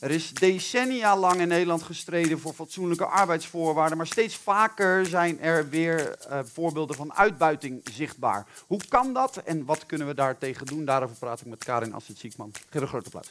Er is decennia lang in Nederland gestreden voor fatsoenlijke arbeidsvoorwaarden, maar steeds vaker zijn er weer uh, voorbeelden van uitbuiting zichtbaar. Hoe kan dat en wat kunnen we daartegen doen? Daarover praat ik met Karin Asset-Ziekman. Geef een grote applaus.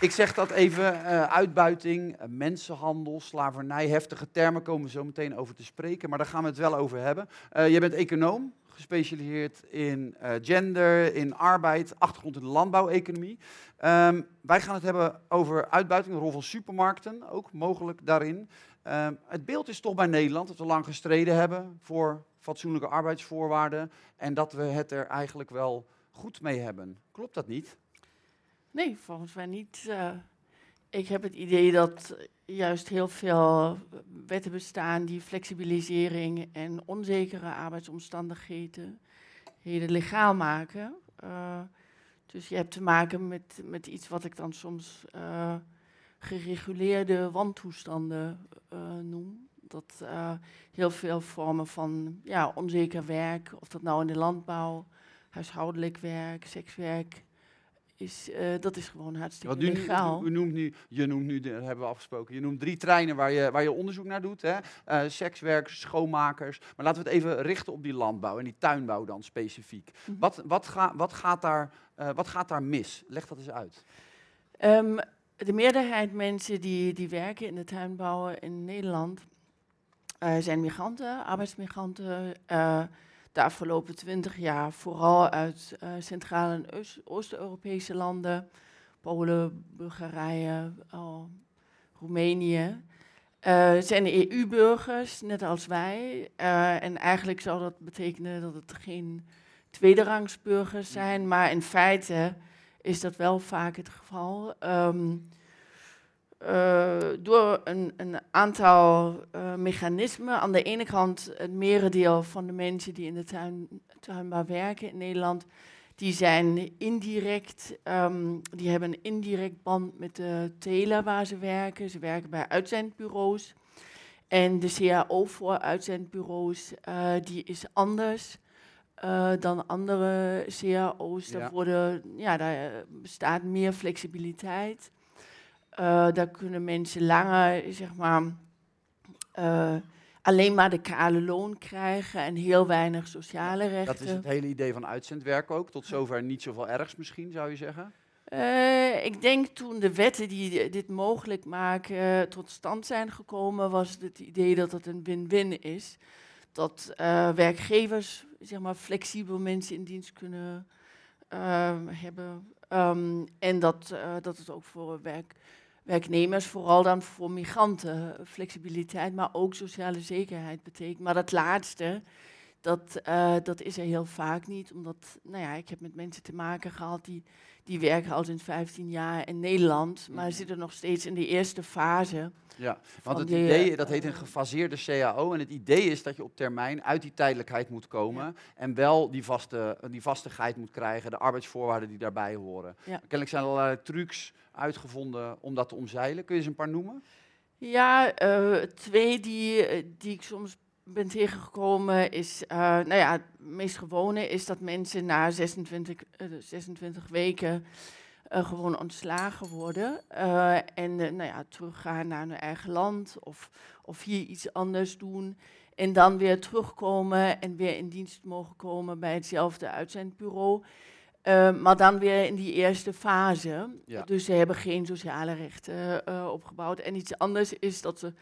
Ik zeg dat even, uh, uitbuiting, uh, mensenhandel, slavernij, heftige termen komen we zo meteen over te spreken, maar daar gaan we het wel over hebben. Uh, je bent econoom, gespecialiseerd in gender, in arbeid, achtergrond in de landbouweconomie. Um, wij gaan het hebben over uitbuiting, de rol van supermarkten, ook mogelijk daarin. Um, het beeld is toch bij Nederland dat we lang gestreden hebben voor fatsoenlijke arbeidsvoorwaarden en dat we het er eigenlijk wel goed mee hebben. Klopt dat niet? Nee, volgens mij niet. Uh, ik heb het idee dat juist heel veel wetten bestaan die flexibilisering en onzekere arbeidsomstandigheden legaal maken. Uh, dus je hebt te maken met, met iets wat ik dan soms uh, gereguleerde wantoestanden noem. Dat heel veel vormen van ja, onzeker werk, of dat nou in de landbouw, huishoudelijk werk, sekswerk, is, uh, dat is gewoon hartstikke nu, legaal. U, noemt nu, je noemt nu, dat hebben we afgesproken, je noemt drie treinen waar je, waar je onderzoek naar doet. Hè? Uh, sekswerkers, schoonmakers. Maar laten we het even richten op die landbouw en die tuinbouw dan specifiek. Mm -hmm. wat, wat, ga, wat, gaat daar, uh, wat gaat daar mis? Leg dat eens uit. Um, de meerderheid mensen die, die werken in de tuinbouw in Nederland zijn migranten, arbeidsmigranten de afgelopen twintig jaar vooral uit uh, Centraal- en Oost-Europese landen, Polen, Bulgarije, Roemenië. Uh, zijn EU-burgers, net als wij. Uh, en eigenlijk zou dat betekenen dat het geen tweederangsburgers zijn, maar in feite is dat wel vaak het geval. Uh, door een, een aantal uh, mechanismen. Aan de ene kant het merendeel van de mensen die in de tuin, tuinbouw werken in Nederland, die zijn indirect, um, die hebben een indirect band met de teler waar ze werken. Ze werken bij uitzendbureaus. En de CAO voor uitzendbureaus, uh, die is anders. Uh, dan andere cao's. Ja. Daar, worden, ja, daar bestaat meer flexibiliteit. Uh, daar kunnen mensen langer, zeg maar, uh, alleen maar de kale loon krijgen en heel weinig sociale rechten. Dat is het hele idee van uitzendwerk ook. Tot zover niet zoveel ergs misschien, zou je zeggen? Uh, ik denk toen de wetten die dit mogelijk maken tot stand zijn gekomen, was het, idee dat het een win-win is. Dat werkgevers, zeg maar, flexibel mensen in dienst kunnen hebben. Um, en dat, dat het ook voor werk werknemers, vooral dan voor migranten, flexibiliteit, maar ook sociale zekerheid betekent. Maar dat laatste, dat, uh, dat is er heel vaak niet, omdat, nou ja, ik heb met mensen te maken gehad die, die werken al sinds 15 jaar in Nederland, maar mhm. zitten nog steeds in de eerste fase. Ja, want het idee, dat heet een gefaseerde CAO. En het idee is dat je op termijn uit die tijdelijkheid moet komen. Ja. En wel die, vaste, die vastigheid moet krijgen, de arbeidsvoorwaarden die daarbij horen. Ja. Kennelijk zijn er allerlei trucs uitgevonden om dat te omzeilen. Kun je ze een paar noemen? Ja, uh, twee die, die ik soms ben tegengekomen is, uh, nou ja, het meest gewone is dat mensen na 26, uh, 26 weken uh, gewoon ontslagen worden en nou ja, teruggaan naar hun eigen land of, of hier iets anders doen. En dan weer terugkomen en weer in dienst mogen komen bij hetzelfde uitzendbureau. Maar dan weer in die eerste fase. Ja. Dus ze hebben geen sociale rechten opgebouwd. En iets anders is dat ze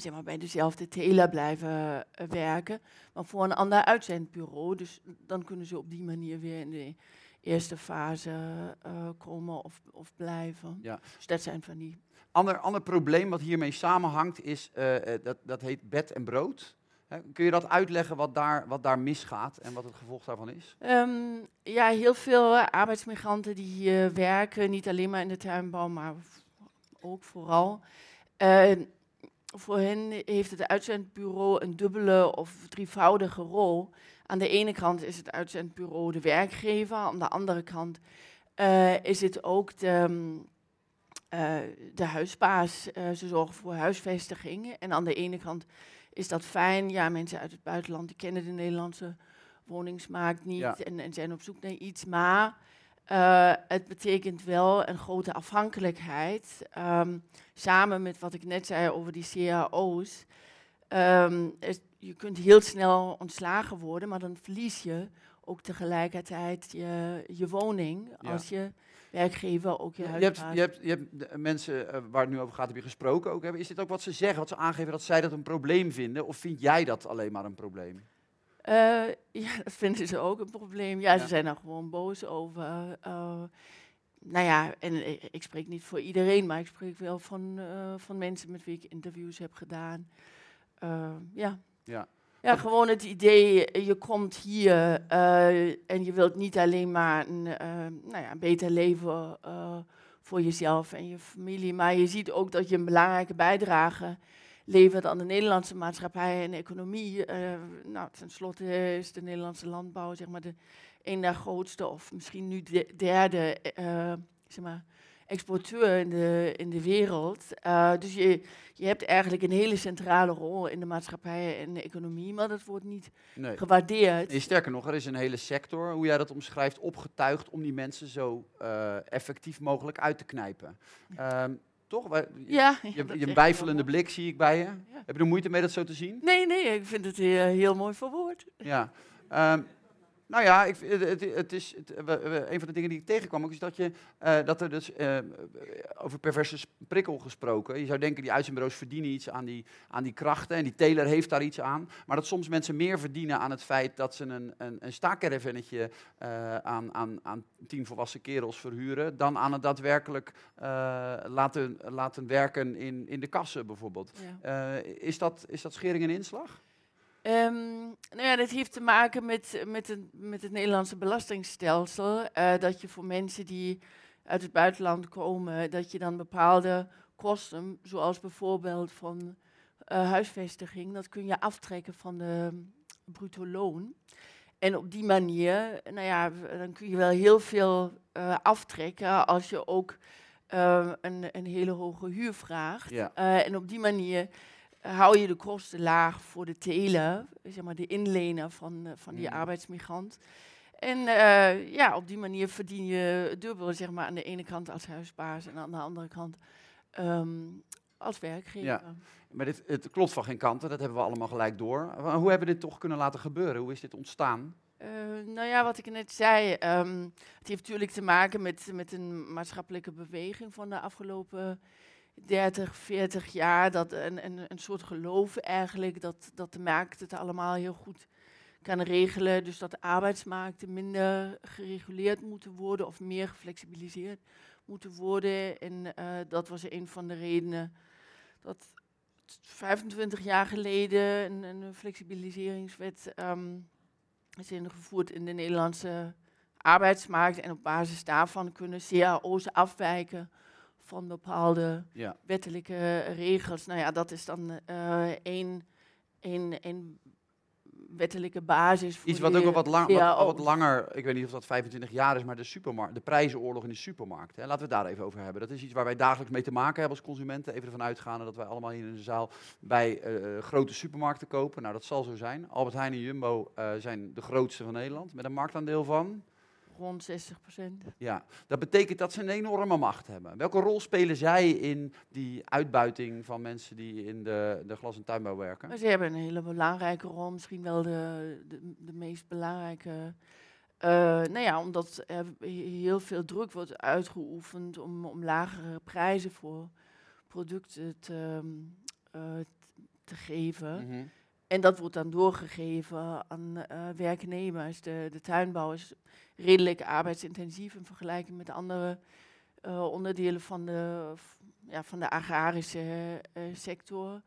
zeg maar, bij dezelfde teler blijven uh, werken, maar voor een ander uitzendbureau. Dus dan kunnen ze op die manier weer in de eerste fase komen of, of blijven. Ja. Dus dat zijn van die. Ander, ander probleem wat hiermee samenhangt is, dat, dat heet bed en brood. Kun je dat uitleggen wat daar, wat daar misgaat en wat het gevolg daarvan is? Um, ja, heel veel arbeidsmigranten die hier werken, niet alleen maar in de tuinbouw, maar ook vooral. Voor hen heeft het uitzendbureau een dubbele of drievoudige rol. Aan de ene kant is het uitzendbureau de werkgever, aan de andere kant uh, is het ook de, uh, de huisbaas. ze zorgen voor huisvestiging en aan de ene kant is dat fijn. Ja, mensen uit het buitenland die kennen de Nederlandse woningsmarkt niet Ja. en, en zijn op zoek naar iets. Maar eh, het betekent wel een grote afhankelijkheid. ehm, samen met wat ik net zei over die cao's. Ehm, je kunt heel snel ontslagen worden, maar dan verlies je ook tegelijkertijd je, je woning Ja. als je werkgever ook je Je huis hebt, je hebt, je hebt de mensen eh, waar het nu over gaat, heb je gesproken ook. Hebben. Is dit ook wat ze zeggen, wat ze aangeven dat zij dat een probleem vinden? Of vind jij dat alleen maar een probleem? Eh, ja, dat vinden ze ook een probleem. Ja, Ja. ze zijn daar gewoon boos over. Eh, nou ja, en ik, ik spreek niet voor iedereen, maar ik spreek wel van, eh, van mensen met wie ik interviews heb gedaan. Ja. Ja. Ja, gewoon het idee, je komt hier en je wilt niet alleen maar een, nou ja, een beter leven voor jezelf en je familie, maar je ziet ook dat je een belangrijke bijdrage levert aan de Nederlandse maatschappij en economie. Eh, nou, tenslotte is de Nederlandse landbouw zeg maar de een der grootste of misschien nu de derde eh, zeg maar, exporteur in de, in de wereld. Eh, dus je, je hebt eigenlijk een hele centrale rol in de maatschappij en de economie, maar dat wordt niet Nee. gewaardeerd. Nee, sterker nog, er is een hele sector, hoe jij dat omschrijft, opgetuigd om die mensen zo eh, effectief mogelijk uit te knijpen. Ehm, toch? Ja, Je, ja, je, een blik zie ik bij je. Ja. Heb je er moeite mee dat zo te zien? Nee, nee, ik vind het heel, heel mooi verwoord. Ja. Ehm, nou ja, ik, het, het, is, het, een van de dingen die ik tegenkwam ook is dat, je, eh, dat er dus eh, over perverse prikkel gesproken. Je zou denken die uitzendbureaus verdienen iets aan die, aan die krachten en die teler heeft daar iets aan. Maar dat soms mensen meer verdienen aan het feit dat ze een, een, een staakcaravannetje eh, aan, aan, aan tien volwassen kerels verhuren. Dan aan het daadwerkelijk laten, laten werken in, in de kassen bijvoorbeeld. Ja. Is, dat, is dat schering en inslag? Ehm, nou ja, dat heeft te maken met, met, het, met het Nederlandse belastingstelsel. eh, dat je voor mensen die uit het buitenland komen, dat je dan bepaalde kosten, zoals bijvoorbeeld van eh, huisvestiging, dat kun je aftrekken van de mm, bruto loon. En op die manier, nou ja, dan kun je wel heel veel eh, aftrekken als je ook een, een hele hoge huur vraagt. Ja. En op die manier hou je de kosten laag voor de teler, zeg maar de inlener van, van die Mhm. arbeidsmigrant. En eh, ja, op die manier verdien je dubbel, zeg maar, aan de ene kant als huisbaas en aan de andere kant ehm, als werkgever. Ja. Maar dit, het klopt van geen kanten, dat hebben we allemaal gelijk door. Hoe hebben we dit toch kunnen laten gebeuren? Hoe is dit ontstaan? Eh, nou ja, wat ik net zei, ehm, het heeft natuurlijk te maken met, met een maatschappelijke beweging van de afgelopen 30, 40 jaar. Dat een, een, een soort geloof eigenlijk, dat, dat de markt het allemaal heel goed kan regelen. Dus dat de arbeidsmarkten minder gereguleerd moeten worden of meer geflexibiliseerd moeten worden. En eh, dat was een van de redenen dat 25 jaar geleden een, een flexibiliseringswet ehm, is ingevoerd in de Nederlandse arbeidsmarkt. En op basis daarvan kunnen cao's afwijken van bepaalde Ja. wettelijke regels. Nou ja, dat is dan eh, één, één, één wettelijke basis. Voor Iets wat ook al wat, lang, wat, al wat cao's. langer, ik weet niet of dat 25 jaar is, maar de, supermarkt, de prijzenoorlog in de supermarkt. Hè, laten we het daar even over hebben. Dat is iets waar wij dagelijks mee te maken hebben als consumenten. Even ervan uitgaande dat wij allemaal hier in de zaal bij eh, grote supermarkten kopen. Nou, dat zal zo zijn. Albert Heijn en Jumbo eh, zijn de grootste van Nederland met een marktaandeel van... Rond 60 procent. Ja, dat betekent dat ze een enorme macht hebben. Welke rol spelen zij in die uitbuiting van mensen die in de, de glas- en tuinbouw werken? Maar ze hebben een hele belangrijke rol, misschien wel de, de, de meest belangrijke. Eh, nou ja, omdat er heel veel druk wordt uitgeoefend om, om lagere prijzen voor producten te, eh, te geven. Mhm. En dat wordt dan doorgegeven aan eh, werknemers. De, de tuinbouw is redelijk arbeidsintensief in vergelijking met andere eh, onderdelen van de, ja, van de agrarische eh, sector.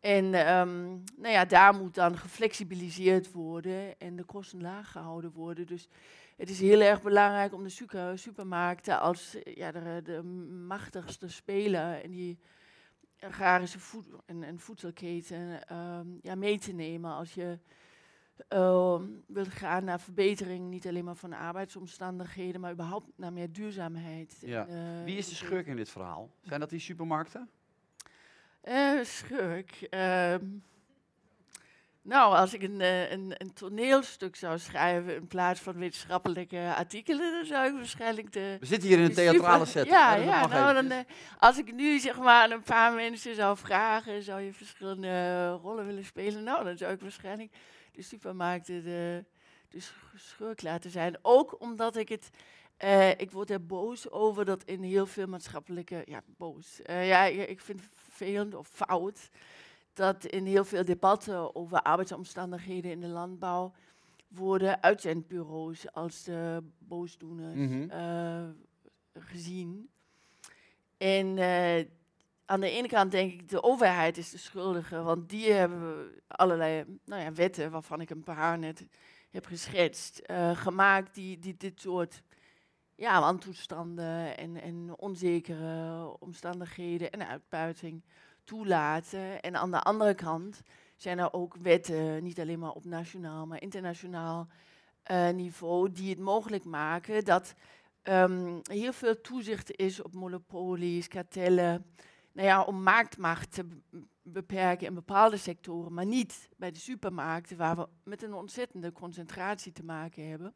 En ehm, nou ja, daar moet dan geflexibiliseerd worden en de kosten laag gehouden worden. Dus het is heel erg belangrijk om de supermarkten als ja, de, de machtigste speler in die agrarische voed en, en voedselketen ehm, ja, mee te nemen als je ehm, wilt gaan naar verbetering, niet alleen maar van de arbeidsomstandigheden, maar überhaupt naar meer duurzaamheid. Ja. eh, Wie is de schurk in dit verhaal? Zijn dat die supermarkten? Eh, schurk. ehm, Nou, als ik een, eh, een, een toneelstuk zou schrijven in plaats van wetenschappelijke artikelen, dan zou ik waarschijnlijk de. We zitten hier in een theatrale set. Ja, ja. Nou, dan, eh, als ik nu zeg maar aan een paar mensen zou vragen, zou je verschillende eh, rollen willen spelen? Nou, dan zou ik waarschijnlijk de supermarkten de, de sch- schurk laten zijn. Ook omdat ik het. ik word er boos over dat in heel veel maatschappelijke. Ja, boos. Ja, ik ik vind het vervelend of fout dat in heel veel debatten over arbeidsomstandigheden in de landbouw worden uitzendbureaus als de boosdoeners Mhm. eh, gezien. En eh, aan de ene kant denk ik, de overheid is de schuldige, want die hebben allerlei nou ja, wetten, waarvan ik een paar net heb geschetst, eh, gemaakt die, die dit soort ja, wantoestanden en, en onzekere omstandigheden en uitbuiting toelaten. En aan de andere kant zijn er ook wetten, niet alleen maar op nationaal, maar internationaal eh, niveau, die het mogelijk maken dat ehm, heel veel toezicht is op monopolies, kartellen. Nou ja, om marktmacht te be- beperken in bepaalde sectoren, maar niet bij de supermarkten, waar we met een ontzettende concentratie te maken hebben.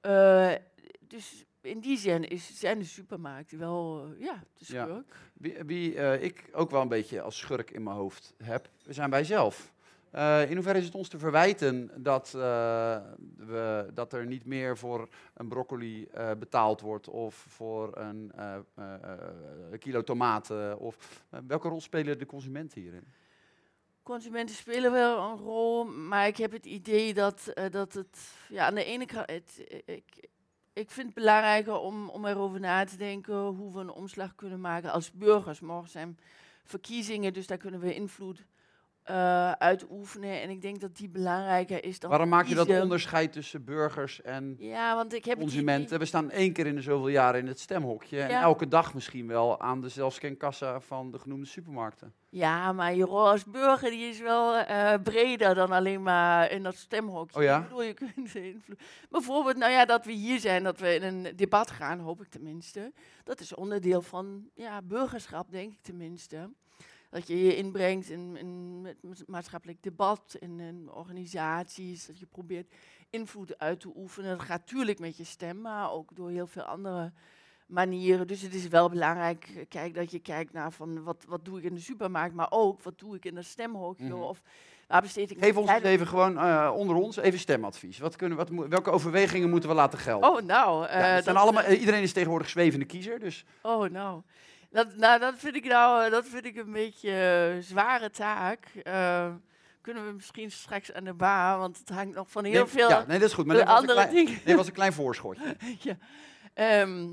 Eh, dus in die zin is, zijn de supermarkten wel eh, ja, de Ja. schurk. Wie, wie eh, ik ook wel een beetje als schurk in mijn hoofd heb, we zijn wij zelf. Eh, in hoeverre is het ons te verwijten dat, we, dat er niet meer voor een broccoli betaald wordt of voor een kilo tomaten? Of, welke rol spelen de consumenten hierin? Consumenten spelen wel een rol, maar ik heb het idee dat, dat het ja, aan de ene kant. Het, ik, ik vind het belangrijker om, om erover na te denken hoe we een omslag kunnen maken als burgers. Morgen zijn verkiezingen, dus daar kunnen we invloed eh, uitoefenen. En ik denk dat die belangrijker is dan. Waarom maak je dat onderscheid tussen burgers en Ja, want ik heb consumenten? We staan één keer in de zoveel jaren in het stemhokje en elke dag misschien wel aan de zelfscankassa van de genoemde supermarkten. Ja, maar je rol als burger die is wel eh, breder dan alleen maar in dat stemhokje. Oh ja? Ik bedoel, je kunt invloed. Bijvoorbeeld, nou ja, dat we hier zijn, dat we in een debat gaan, hoop ik tenminste. Dat is onderdeel van ja, burgerschap, denk ik tenminste. Dat je je inbrengt in, in maatschappelijk debat, in, in organisaties. Dat je probeert invloed uit te oefenen. Dat gaat natuurlijk met je stem, maar ook door heel veel andere manieren. Dus het is wel belangrijk eh, kijk, dat je kijkt naar van wat, wat doe ik in de supermarkt, maar ook wat doe ik in dat stemhokje. Mhm. Of waar besteed ik Geef ons eens even gewoon eh, onder ons even stemadvies. Wat kunnen, wat, welke overwegingen moeten we laten gelden? Oh, nou. Ja, het zijn allemaal, iedereen is tegenwoordig zwevende kiezer, dus Oh, nou. Dat, nou, dat vind ik nou eh, dat vind ik een beetje eh, zware taak. Eh, kunnen we misschien straks aan de baan, want het hangt nog van heel nee, veel ja, nee, dat is goed. Maar dit was, een andere klein, dingen. dit was een klein voorschotje. ja. Ehm,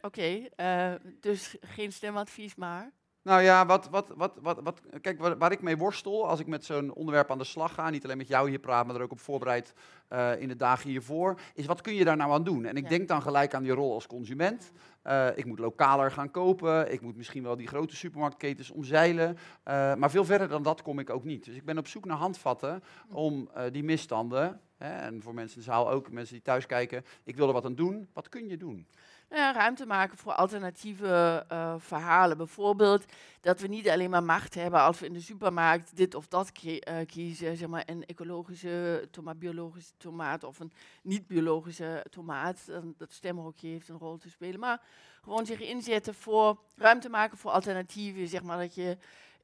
Oké, eh, dus geen stemadvies maar. Nou ja, wat, wat, wat, wat, wat, kijk, waar, waar ik mee worstel als ik met zo'n onderwerp aan de slag ga, niet alleen met jou hier praat, maar er ook op voorbereid eh, in de dagen hiervoor, is wat kun je daar nou aan doen? En ik Ja. denk dan gelijk aan die rol als consument. Eh, ik moet lokaler gaan kopen, ik moet misschien wel die grote supermarktketens omzeilen, eh, maar veel verder dan dat kom ik ook niet. Dus ik ben op zoek naar handvatten om die misstanden, hè, en voor mensen in de zaal ook, mensen die thuis kijken, ik wil er wat aan doen. Wat kun je doen? Ja, ruimte maken voor alternatieve eh, verhalen. Bijvoorbeeld dat we niet alleen maar macht hebben als we in de supermarkt dit of dat eh, kiezen. Zeg maar een ecologische tomaat, biologische tomaat of een niet-biologische tomaat. Dat stemhokje heeft een rol te spelen. Maar gewoon zich inzetten voor ruimte maken voor alternatieven. Zeg maar dat je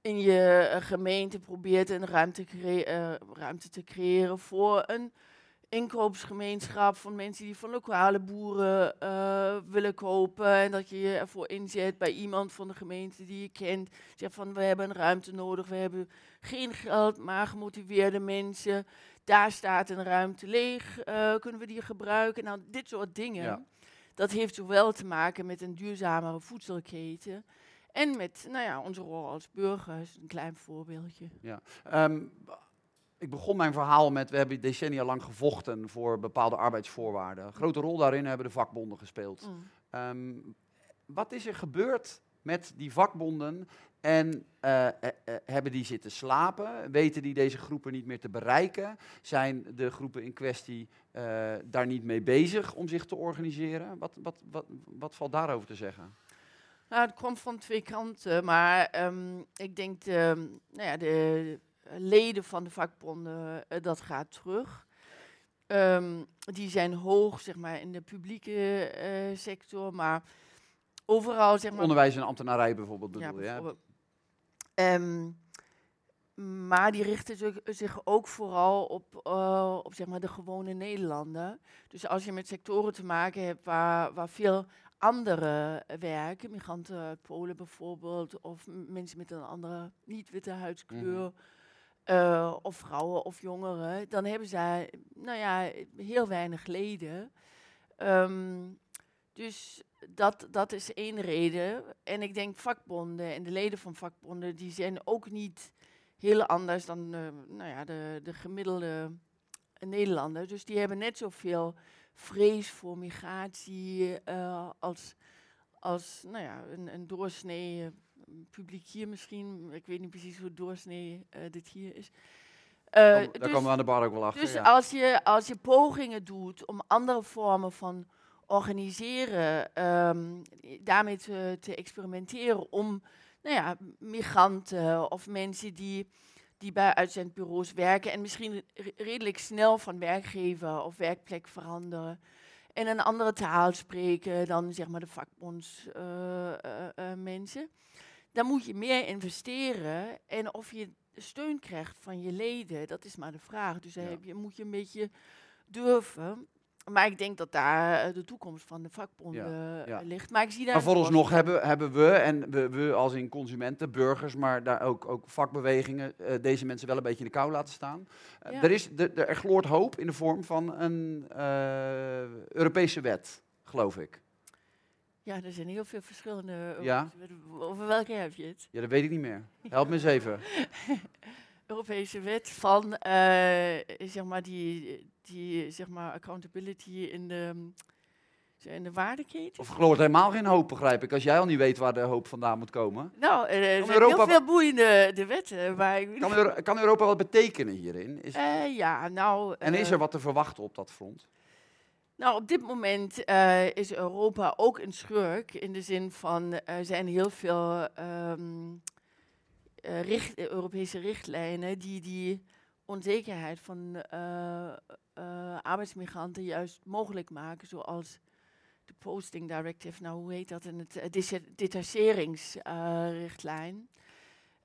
in je eh, gemeente probeert een ruimte, eh, ruimte te creëren voor een inkoopsgemeenschap van mensen die van lokale boeren eh, willen kopen. En dat je je ervoor inzet bij iemand van de gemeente die je kent. Zeg van we hebben een ruimte nodig, we hebben geen geld, maar gemotiveerde mensen. Daar staat een ruimte leeg, eh, kunnen we die gebruiken? Nou, dit soort dingen. Ja. Dat heeft zowel te maken met een duurzamere voedselketen. En met nou ja, onze rol als burgers, een klein voorbeeldje. Ehm, ik begon mijn verhaal met, we hebben decennia lang gevochten voor bepaalde arbeidsvoorwaarden. Een grote rol daarin hebben de vakbonden gespeeld. Mm. Ehm, wat is er gebeurd met die vakbonden en eh, eh, eh, hebben die zitten slapen? Weten die deze groepen niet meer te bereiken? Zijn de groepen in kwestie daar niet mee bezig om zich te organiseren? Wat, wat, wat, wat valt daarover te zeggen? Nou, het komt van twee kanten, maar ehm, ik denk de, nou ja, de leden van de vakbonden, eh, dat gaat terug. Ehm, die zijn hoog, zeg maar, in de publieke eh, sector, maar overal, zeg maar... Onderwijs en ambtenarij bijvoorbeeld Ja, bedoel hè? bijvoorbeeld. Ehm, maar die richten zich, ook vooral op, eh, op zeg maar, de gewone Nederlander. Dus als je met sectoren te maken hebt waar, waar veel anderen werken, migranten uit Polen bijvoorbeeld, of mensen met een andere niet-witte huidskleur, eh, of vrouwen of jongeren, dan hebben zij nou ja, heel weinig leden. Ehm, dus dat, dat is één reden. En ik denk vakbonden en de leden van vakbonden, die zijn ook niet heel anders dan eh, nou ja, de, de gemiddelde Nederlander. Dus die hebben net zoveel vrees voor migratie eh, als, als nou ja, een, een doorsnee publiek hier misschien. Ik weet niet precies hoe doorsnee eh, dit hier is. Eh, Kom- Daar dus- komen we aan de bar ook wel achter. dus ja. als, je, als je pogingen doet om andere vormen van organiseren, ehm, daarmee te, te experimenteren om nou ja, migranten of mensen die, die bij uitzendbureaus werken en misschien re- redelijk snel van werkgever of werkplek veranderen en een andere taal spreken dan zeg maar de vakbondsmensen, mensen, dan moet je meer investeren en of je steun krijgt van je leden, dat is maar de vraag. Dus daar Ja. heb je, moet je een beetje durven. Maar ik denk dat daar eh, de toekomst van de vakbonden ja. eh, ligt. Maar ik zie daar Maar vooralsnog hebben, hebben we, en we, we als in consumenten, burgers, maar daar ook, ook vakbewegingen, eh, deze mensen wel een beetje in de kou laten staan. Ja. er, is, er, er gloort hoop in de vorm van een Europese wet, geloof ik. Ja, er zijn heel veel verschillende. Ja. Europese wetten. Over welke heb je het? Ja, dat weet ik niet meer. Help me eens even. Europese wet van eh, zeg maar die, die zeg maar accountability in de, in de waardeketen. Of gloort helemaal geen hoop, begrijp ik, als jij al niet weet waar de hoop vandaan moet komen. nou, eh, er zijn Europa heel veel boeiende de wetten. Maar ik, Kan, Euro- kan Europa wat betekenen hierin? Is, Eh, ja, nou. en is eh, er wat te verwachten op dat front? Nou, op dit moment eh, is Europa ook een schurk. In de zin van er zijn heel veel ehm, eh, richt- eh, Europese richtlijnen die die onzekerheid van eh, eh, arbeidsmigranten juist mogelijk maken. Zoals de Posting Directive, nou hoe heet dat? En het uh, detacheringsrichtlijn.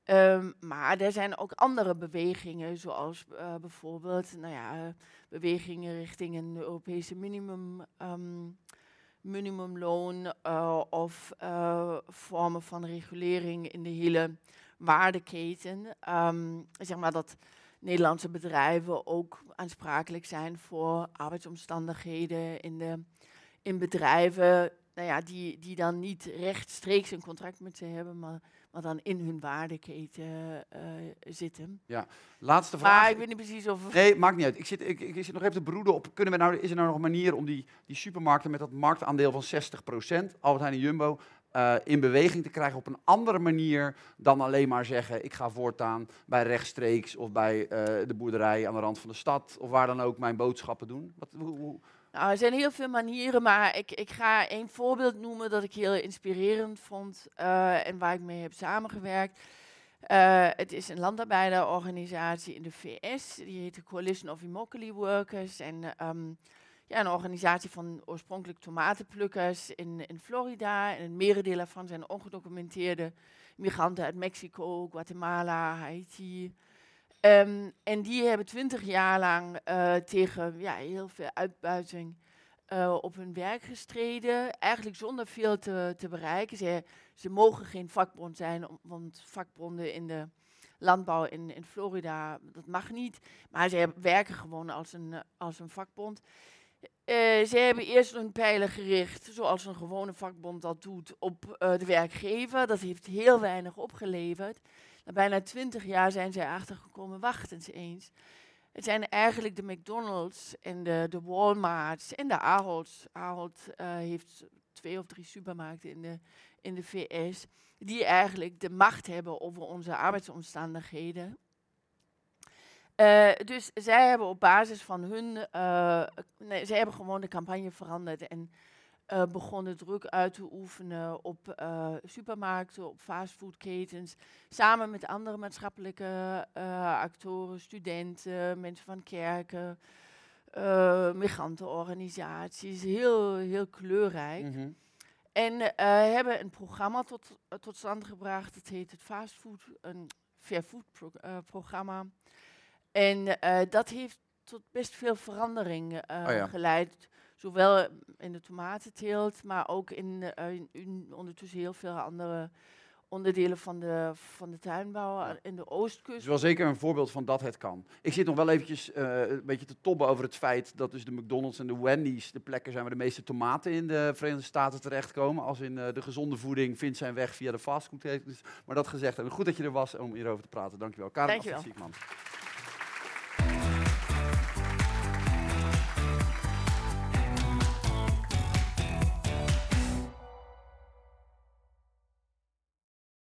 Ehm, maar er zijn ook andere bewegingen, zoals eh, bijvoorbeeld nou ja, bewegingen richting een Europese minimum, ehm, minimumloon eh, of eh, vormen van regulering in de hele waardeketen. Ehm, zeg maar dat Nederlandse bedrijven ook aansprakelijk zijn voor arbeidsomstandigheden in, de, in bedrijven nou ja, die, die dan niet rechtstreeks een contract met ze hebben, maar, maar dan in hun waardeketen eh, zitten. Laatste vraag. Maar ik weet niet precies of... Nee, maakt niet uit. Ik zit, ik, ik zit nog even te broeden op. Kunnen we nou, is er nou nog een manier om die, die supermarkten met dat marktaandeel van 60%, Albert Heijn en Jumbo, eh, in beweging te krijgen op een andere manier dan alleen maar zeggen: ik ga voortaan bij rechtstreeks of bij eh, de boerderij aan de rand van de stad of waar dan ook mijn boodschappen doen? Wat, hoe, hoe- Nou, er zijn heel veel manieren, maar ik, ik ga één voorbeeld noemen dat ik heel inspirerend vond eh, en waar ik mee heb samengewerkt. Eh, het is een landarbeiderorganisatie in de VS, die heet de Coalition of Immokalee Workers. En ehm, ja, een organisatie van oorspronkelijk tomatenplukkers in, in Florida. En een merendeel daarvan zijn ongedocumenteerde migranten uit Mexico, Guatemala, Haiti. Ehm, en die hebben twintig jaar lang eh, tegen ja, heel veel uitbuiting eh, op hun werk gestreden. Eigenlijk zonder veel te, te bereiken. Ze, ze mogen geen vakbond zijn, want vakbonden in de landbouw in, in Florida, dat mag niet. Maar ze werken gewoon als een, als een vakbond. Eh, ze hebben eerst hun pijlen gericht, zoals een gewone vakbond dat doet, op de werkgever. Dat heeft heel weinig opgeleverd. Na bijna twintig jaar zijn zij achtergekomen, wacht eens eens. Het zijn eigenlijk de McDonald's en de, de Walmarts en de Arolds. Ahold eh, heeft twee of drie supermarkten in de, in de VS. Die eigenlijk de macht hebben over onze arbeidsomstandigheden. Eh, dus zij hebben op basis van hun, eh, nee, zij hebben gewoon de campagne veranderd en eh, begonnen druk uit te oefenen op eh, supermarkten, op fastfoodketens. Samen met andere maatschappelijke uh, actoren, studenten, mensen van kerken, migrantenorganisaties. Heel, heel kleurrijk. Mhm. En hebben een programma tot, tot stand gebracht. Het heet het Fastfood, een Fair Food programma. En dat heeft tot best veel verandering oh geleid Zowel in de tomatenteelt, maar ook in, uh, in, ondertussen heel veel andere onderdelen van de, van de tuinbouw in de Oostkust. Het is wel zeker een voorbeeld van dat het kan. Ik zit nog wel eventjes uh, een beetje te tobben over het feit dat dus de McDonald's en de Wendy's de plekken zijn waar de meeste tomaten in de Verenigde Staten terechtkomen. Als in uh, de gezonde voeding vindt zijn weg via de fastfood. Maar dat gezegd hebben. Goed dat je er was om hierover te praten. Dankjewel. Karel Dankjewel.